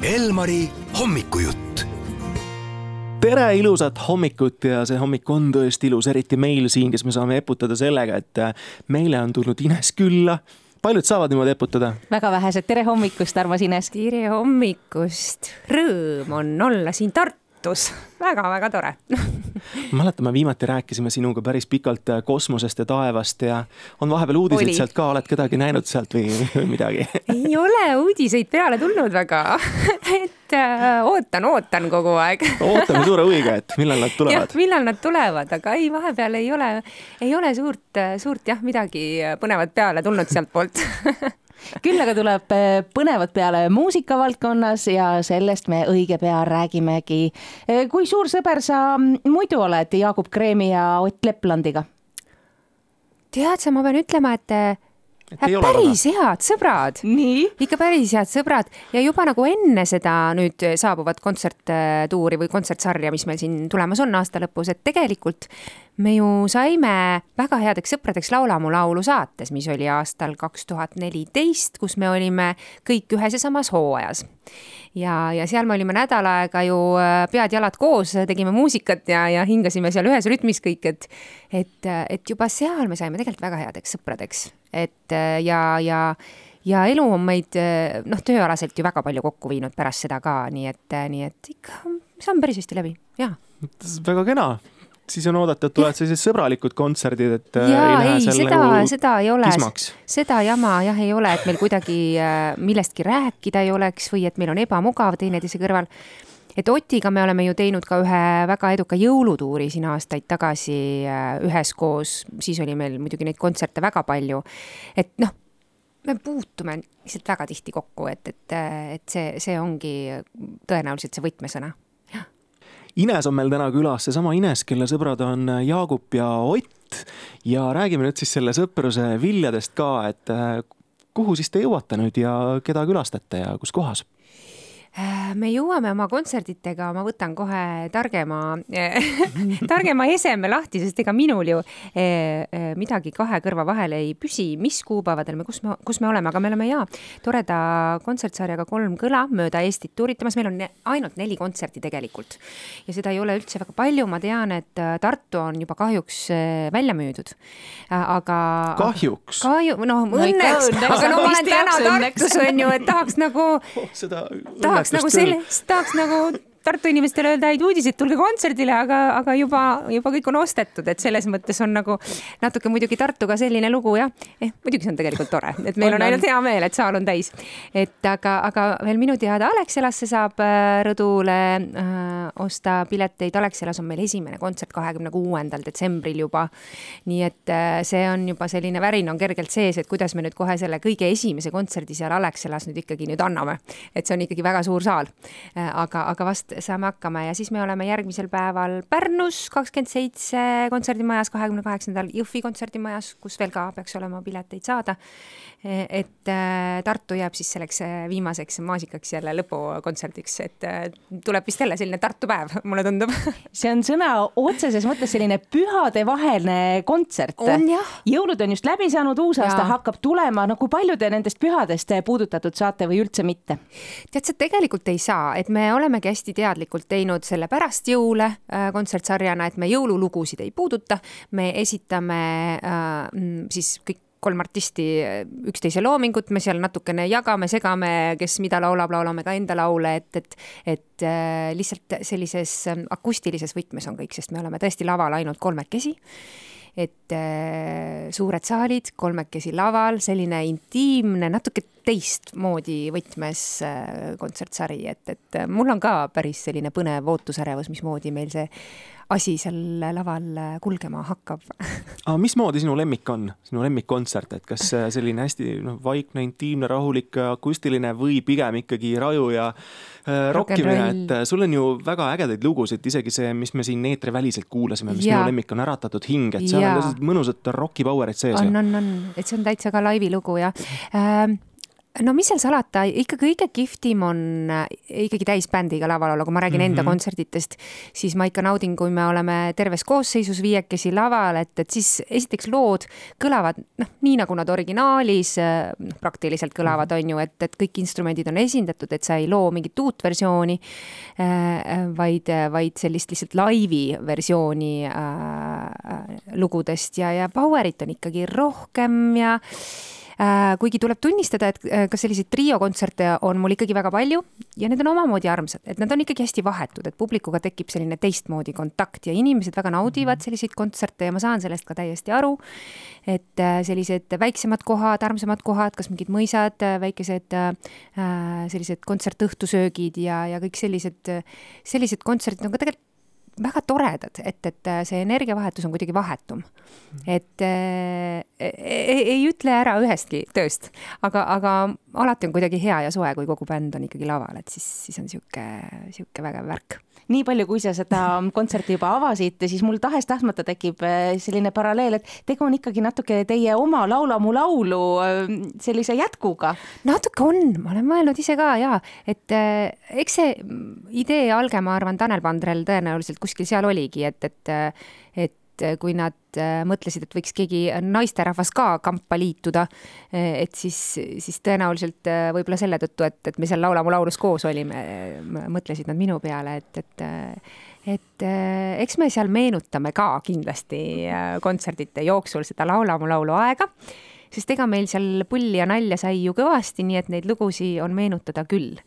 Elmari hommikujutt tere ilusat hommikut ja see hommik on tõesti ilus, eriti meil siin, kes me saame eputada sellega, et meile on tulnud Ines külla. paljud saavad niimoodi eputada? väga vähesed, tere hommikust, armas Ines. tere hommikust, rõõm on olla siin Tartus väga,, väga-väga tore mäletan, me viimati rääkisime sinuga päris pikalt äh, kosmosest ja taevast ja on vahepeal uudiseid Oli. sealt ka, oled kedagi näinud sealt või midagi? ei ole uudiseid peale tulnud väga et äh, ootan, ootan kogu aeg ootame suure huviga, et millal nad tulevad. millal nad tulevad, aga ei, vahepeal ei ole, ei ole suurt, suurt jah, midagi põnevat peale tulnud sealtpoolt küll aga tuleb eh, põnevat peale muusikavaldkonnas ja sellest me õige pea räägimegi. Eh, kui suur sõber sa muidu oled Jaagup Kreemi ja Ott Leplandiga? tead sa, ma pean ütlema, et päris head sõbrad. ikka päris head sõbrad ja juba nagu enne seda nüüd saabuvat kontserttuuri või kontsertsarja, mis meil siin tulemas on aasta lõpus, et tegelikult me ju saime väga headeks sõpradeks Laula mu laulu saates, mis oli aastal kaks tuhat neliteist, kus me olime kõik ühes ja samas hooajas. ja, ja seal me olime nädal aega ju äh, pead-jalad koos, tegime muusikat ja, ja hingasime seal ühes rütmis kõik, et et, et juba seal me saime tegelikult väga headeks sõpradeks et äh, ja, ja ja elu on meid äh, noh, tööalaselt ju väga palju kokku viinud pärast seda ka, nii et, nii et ikka saame päris hästi läbi, jaa. väga kena, siis on oodata, et tulevad sellised sõbralikud kontserdid, et jaa, ei, seda nagu, seda ei ole, seda jama jah ei ole, et meil kuidagi millestki rääkida ei oleks või et meil on ebamugav teineteise kõrval. Et Otiga me oleme ju teinud ka ühe väga eduka jõulutuuri siin aastaid tagasi äh, üheskoos, siis oli meil muidugi neid kontserte väga palju. et noh, me puutume lihtsalt väga tihti kokku, et, et, et see, see ongi tõenäoliselt see võtmesõna. Ines on meil täna külas, seesama Ines, kelle sõbrad on Jaagup ja Ott ja räägime nüüd siis selle sõpruse viljadest ka, et äh, kuhu siis te jõuate nüüd ja keda külastate ja kus kohas? Äh, me jõuame oma kontserditega, ma võtan kohe targema targema eseme lahti, sest ega minul ju eh, eh, midagi kahe kõrva vahel ei püsi, mis kuupäevadel me, kus me, kus me oleme, aga me oleme jaa, toreda kontsertsarjaga Kolm kõla mööda Eestit tuuritamas, meil on ne, ainult neli kontserti tegelikult. ja seda ei ole üldse väga palju, ma tean, et äh, Tartu on juba kahjuks äh, välja müüdud. aga. kahjuks? kahju, noh õnneks, aga no ma olen täna Tartus on ju, et tahaks nagu oh,. seda tahaks tahaks nagu sellest, tahaks nagu Tartu inimestele öelda häid uudiseid, tulge kontserdile, aga, aga juba, juba kõik on ostetud, et selles mõttes on nagu natuke muidugi Tartuga selline lugu jah. eh, muidugi see on tegelikult tore, et meil on, on ainult hea meel, et saal on täis. et aga, aga veel minu teada Alexelasse saab äh, rõdule äh, osta pileteid. Alexelas on meil esimene kontsert kahekümne kuuendal detsembril juba. nii et äh, see on juba selline värin on kergelt sees, et kuidas me nüüd kohe selle kõige esimese kontserdi seal Alexelas nüüd ikkagi nüüd anname. et see on ikkagi väga suur saal äh,. aga, aga vast saame hakkama ja siis me oleme järgmisel päeval Pärnus kakskümmend seitse kontserdimajas, kahekümne kaheksandal Jõhvi kontserdimajas, kus veel ka peaks olema pileteid saada. et äh, Tartu jääb siis selleks äh, viimaseks maasikaks jälle lõpukontserdiks, et äh, tuleb vist jälle selline Tartu päev, mulle tundub. see on sõna otseses mõttes selline pühadevaheline kontsert. jõulud on just läbi saanud, uus aasta hakkab tulema, no kui palju te nendest pühadest puudutatud saate või üldse mitte? tead sa, tegelikult ei saa, et me olemegi hästi teadlikult teinud selle pärast jõule äh, kontsertsarjana, et me jõululugusid ei puuduta, me esitame äh, siis kõik kolm artisti äh, üksteise loomingut, me seal natukene jagame, segame, kes mida laulab, laulame ka enda laule, et, et, et lihtsalt sellises akustilises võtmes on kõik, sest me oleme tõesti laval ainult kolmekesi et äh, suured saalid, kolmekesi laval, selline intiimne, natuke teistmoodi võtmes äh, kontsertsari, et, et mul on ka päris selline põnev ootusärevus, mismoodi meil see asi seal laval kulgema hakkab aga mismoodi sinu lemmik on, sinu lemmikkontsert, et kas selline hästi noh, vaikne, intiimne, rahulik, akustiline või pigem ikkagi raju ja äh, rokkimine, et äh, sul on ju väga ägedaid lugusid, isegi see, mis me siin eetriväliselt kuulasime, mis ja. minu lemmik on Äratatud hing, et seal ja. on mõnusat roki power'it sees. on, on, on, et see on täitsa ka laivi lugu ja ähm, no mis seal salata, ikka kõige kihvtim on äh, ikkagi täisbändiga laval olla, kui ma räägin mm -hmm. enda mhm. kontsertidest, siis ma ikka naudin, kui me oleme terves koosseisus viiekesi laval, et, et siis esiteks lood kõlavad noh, nii nagu nad originaalis noh, praktiliselt kõlavad, on ju, et, et kõik instrumendid on esindatud, et sa ei loo mingit uut versiooni äh,, vaid, vaid sellist lihtsalt laivi versiooni äh, lugudest ja, ja power'it on ikkagi rohkem ja Äh, kuigi tuleb tunnistada, et äh, ka selliseid triokontserte on mul ikkagi väga palju ja need on omamoodi armsad, et nad on ikkagi hästi vahetud, et publikuga tekib selline teistmoodi kontakt ja inimesed väga naudivad mhm. selliseid kontserte ja ma saan sellest ka täiesti aru. et äh, sellised väiksemad kohad, armsamad kohad, kas mingid mõisad, väikesed sellised kontsertõhtusöögid ja, ja kõik sellised, sellised kontserdid on ka tegelikult väga toredad, et, et äh, see energiavahetus on kuidagi vahetum. et äh, ei, ei ütle ära ühestki tööst, aga, aga alati on kuidagi hea ja soe, kui kogu bänd on ikkagi laval, et siis, siis on sihuke, sihuke vägev värk nii palju, kui sa seda kontserti juba avasid, siis mul tahes-tahtmata tekib äh, selline paralleel, et tegu on ikkagi natuke teie oma Laula mu laulu äh, sellise jätkuga. natuke on, ma olen mõelnud ise ka ja, et äh, eks see idee alge, ma arvan, Tanel Pandrel tõenäoliselt kuskil seal oligi, et, et, et et kui nad äh, mõtlesid, et võiks keegi naisterahvas ka kampa liituda, äh, et siis, siis tõenäoliselt võib-olla selle tõttu, et, et me seal Laula mu laulus koos olime, mõtlesid nad minu peale, et, et et eks me seal meenutame ka kindlasti kontserdite jooksul seda Laula mu laulu aega sest ega meil seal pulli ja nalja sai ju kõvasti, nii et neid lugusid on meenutada küll.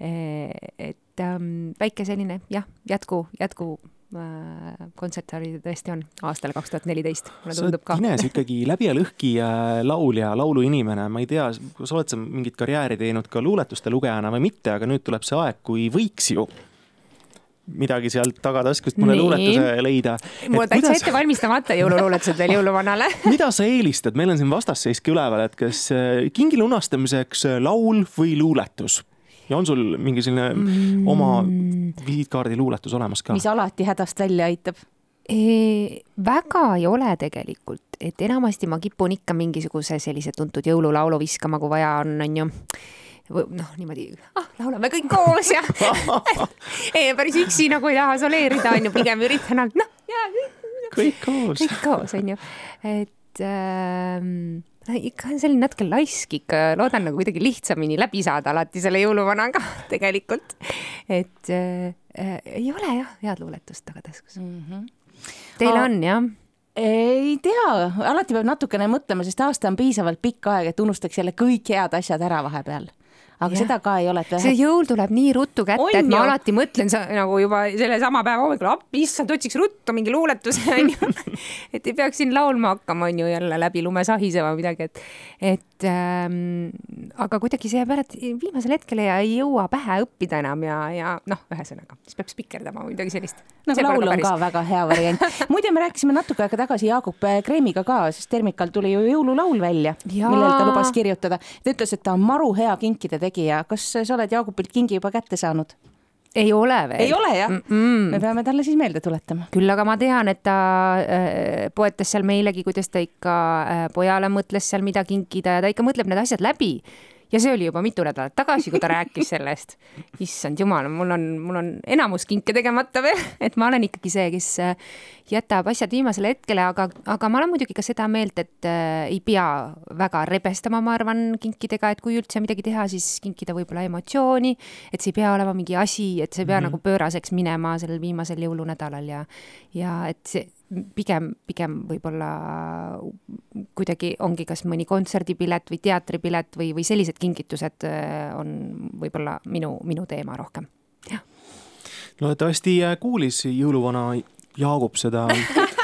et ähm, väike selline jah, jätku, jätku Äh, kontsert oli tõesti on aastal kaks tuhat neliteist, mulle tundub ka. Ines ikkagi läbi ja lõhki laulja, lauluinimene, ma ei tea, kas oled sa mingit karjääri teinud ka luuletuste lugejana või mitte, aga nüüd tuleb see aeg, kui võiks ju midagi sealt tagataskust mulle Nii. luuletuse leida. mul on täitsa kuidas... ette valmistamata jõululuuletused veel jõuluvanale mida sa eelistad, meil on siin vastasseiski üleval, et kas äh, kingi lunastamiseks laul või luuletus? Ja on sul mingi selline mm. oma visiitkaardi luuletus olemas ka? mis alati hädast välja aitab? väga ei ole tegelikult, et enamasti ma kipun ikka mingisuguse sellise tuntud jõululaulu viskama, kui vaja on, on ju noh, niimoodi ah, laulame kõik koos ja ei, päris üksi nagu ei taha soleerida, on ju, pigem üritan, noh, ja kõik koos. kõik koos, on ju, et ähm, ikka selline natuke laisk ikka, loodan nagu kuidagi lihtsamini läbi saada alati selle jõuluvanaga tegelikult. et äh, äh, ei ole jah, head luuletust tagataskus mm. -hmm. Teil on jah? ei tea, alati peab natukene mõtlema, sest aasta on piisavalt pikk aeg, et unustaks jälle kõik head asjad ära vahepeal aga ja. seda ka ei ole. see jõul tuleb nii ruttu kätte, et ma alati mõtlen sa, nagu juba sellesama päeva hommikul, appi issand, otsiks ruttu mingi luuletuse onju et ei peaks siin laulma hakkama onju jälle läbi lume sahisema midagi, et, et ähm, aga kuidagi see jääb ära viimasel hetkel ja ei jõua pähe õppida enam ja, ja noh, ühesõnaga, siis peab spikerdama või midagi sellist. no aga laul on ka väga hea variant. muide, me rääkisime natuke aega tagasi Jaagup Kreemiga ka, sest Termikal tuli ju jõululaul välja, millel ta lubas kirjutada. ta ütles, et ta on maru hea kinkide tegija tegija, kas sa oled Jaagupilt kingi juba kätte saanud? ei ole veel. ei ole jah mm? -mm. me peame talle siis meelde tuletama. küll aga ma tean, et ta äh, poetas seal meilegi, kuidas ta ikka äh, pojale mõtles seal mida kinkida ja ta ikka mõtleb need asjad läbi ja see oli juba mitu nädalat tagasi, kui ta rääkis sellest. issand jumal, mul on, mul on enamus kinke tegemata veel, et ma olen ikkagi see, kes äh, jätab asjad viimasele hetkele, aga, aga ma olen muidugi ka seda meelt, et äh, ei pea väga rebestama, ma arvan, kinkidega, et kui üldse midagi teha, siis kinkida võib-olla emotsiooni, et see ei pea olema mingi asi, et see ei pea mm -hmm. nagu pööraseks minema sellel viimasel jõulunädalal ja, ja et see pigem, pigem võib-olla kuidagi ongi kas mõni kontserdipilet või teatripilet või, või sellised kingitused äh, on võib-olla minu, minu teema rohkem, jah. loodetavasti äh, kuulis jõuluvana Jaagup seda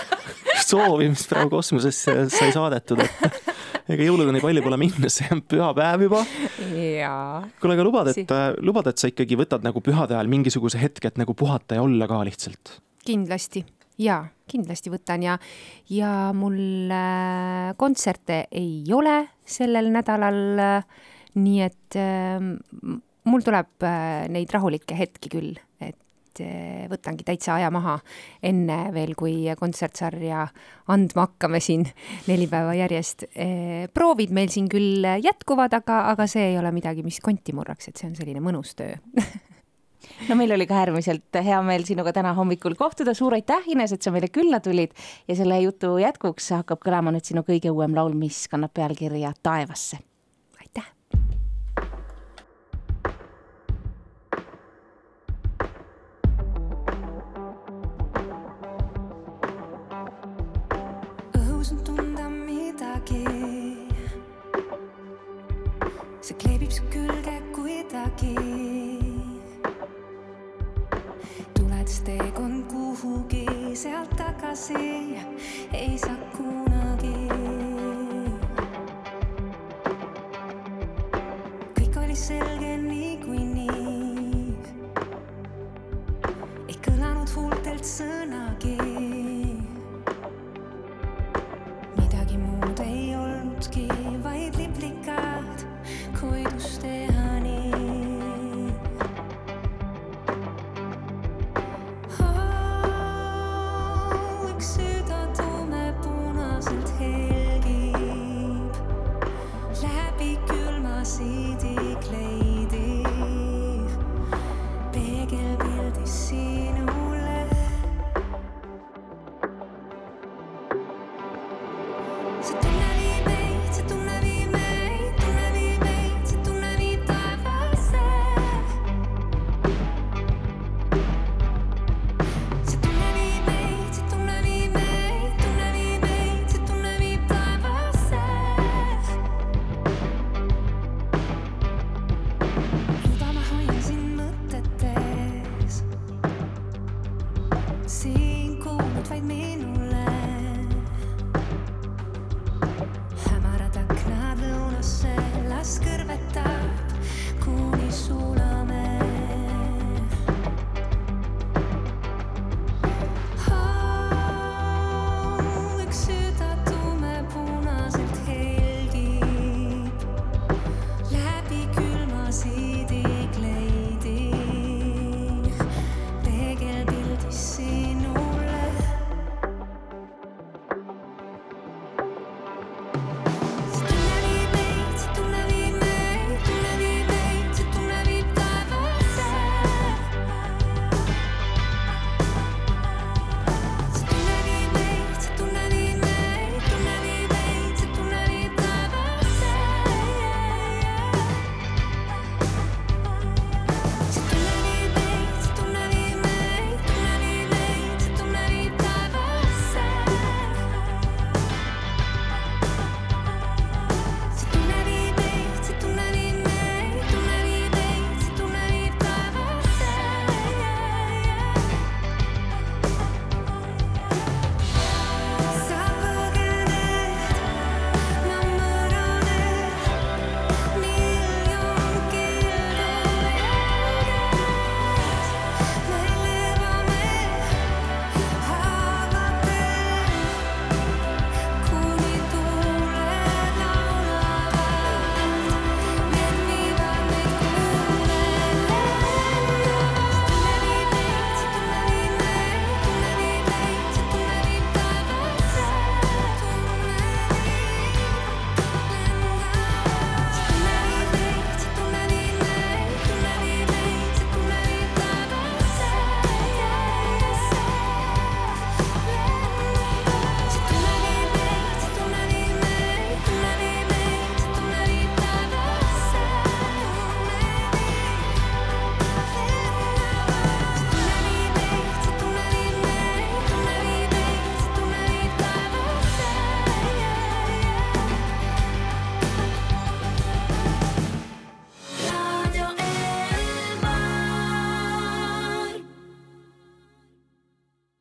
soovi, mis praegu kosmosesse sai saadetud, et ega jõuluga nii palju pole minna, see on pühapäev juba. kuule, aga lubad, et, lubad, et sa ikkagi võtad nagu pühade ajal mingisuguse hetke, et nagu puhata ja olla ka lihtsalt? kindlasti jaa, kindlasti võtan ja, ja mul äh, kontserte ei ole sellel nädalal äh,. nii et äh, mul tuleb neid rahulikke hetki küll, et võtangi täitsa aja maha enne veel, kui kontsertsarja andma hakkame siin neli päeva järjest. proovid meil siin küll jätkuvad, aga, aga see ei ole midagi, mis konti murraks, et see on selline mõnus töö no meil oli ka äärmiselt hea meel sinuga täna hommikul kohtuda, suur aitäh, Ines, et sa meile külla tulid ja selle jutu jätkuks hakkab kõlama nüüd sinu kõige uuem laul, mis kannab pealkirja Taevasse. aitäh. õhus on tunda midagi. see kleebib su külge kuidagi Altsana geht.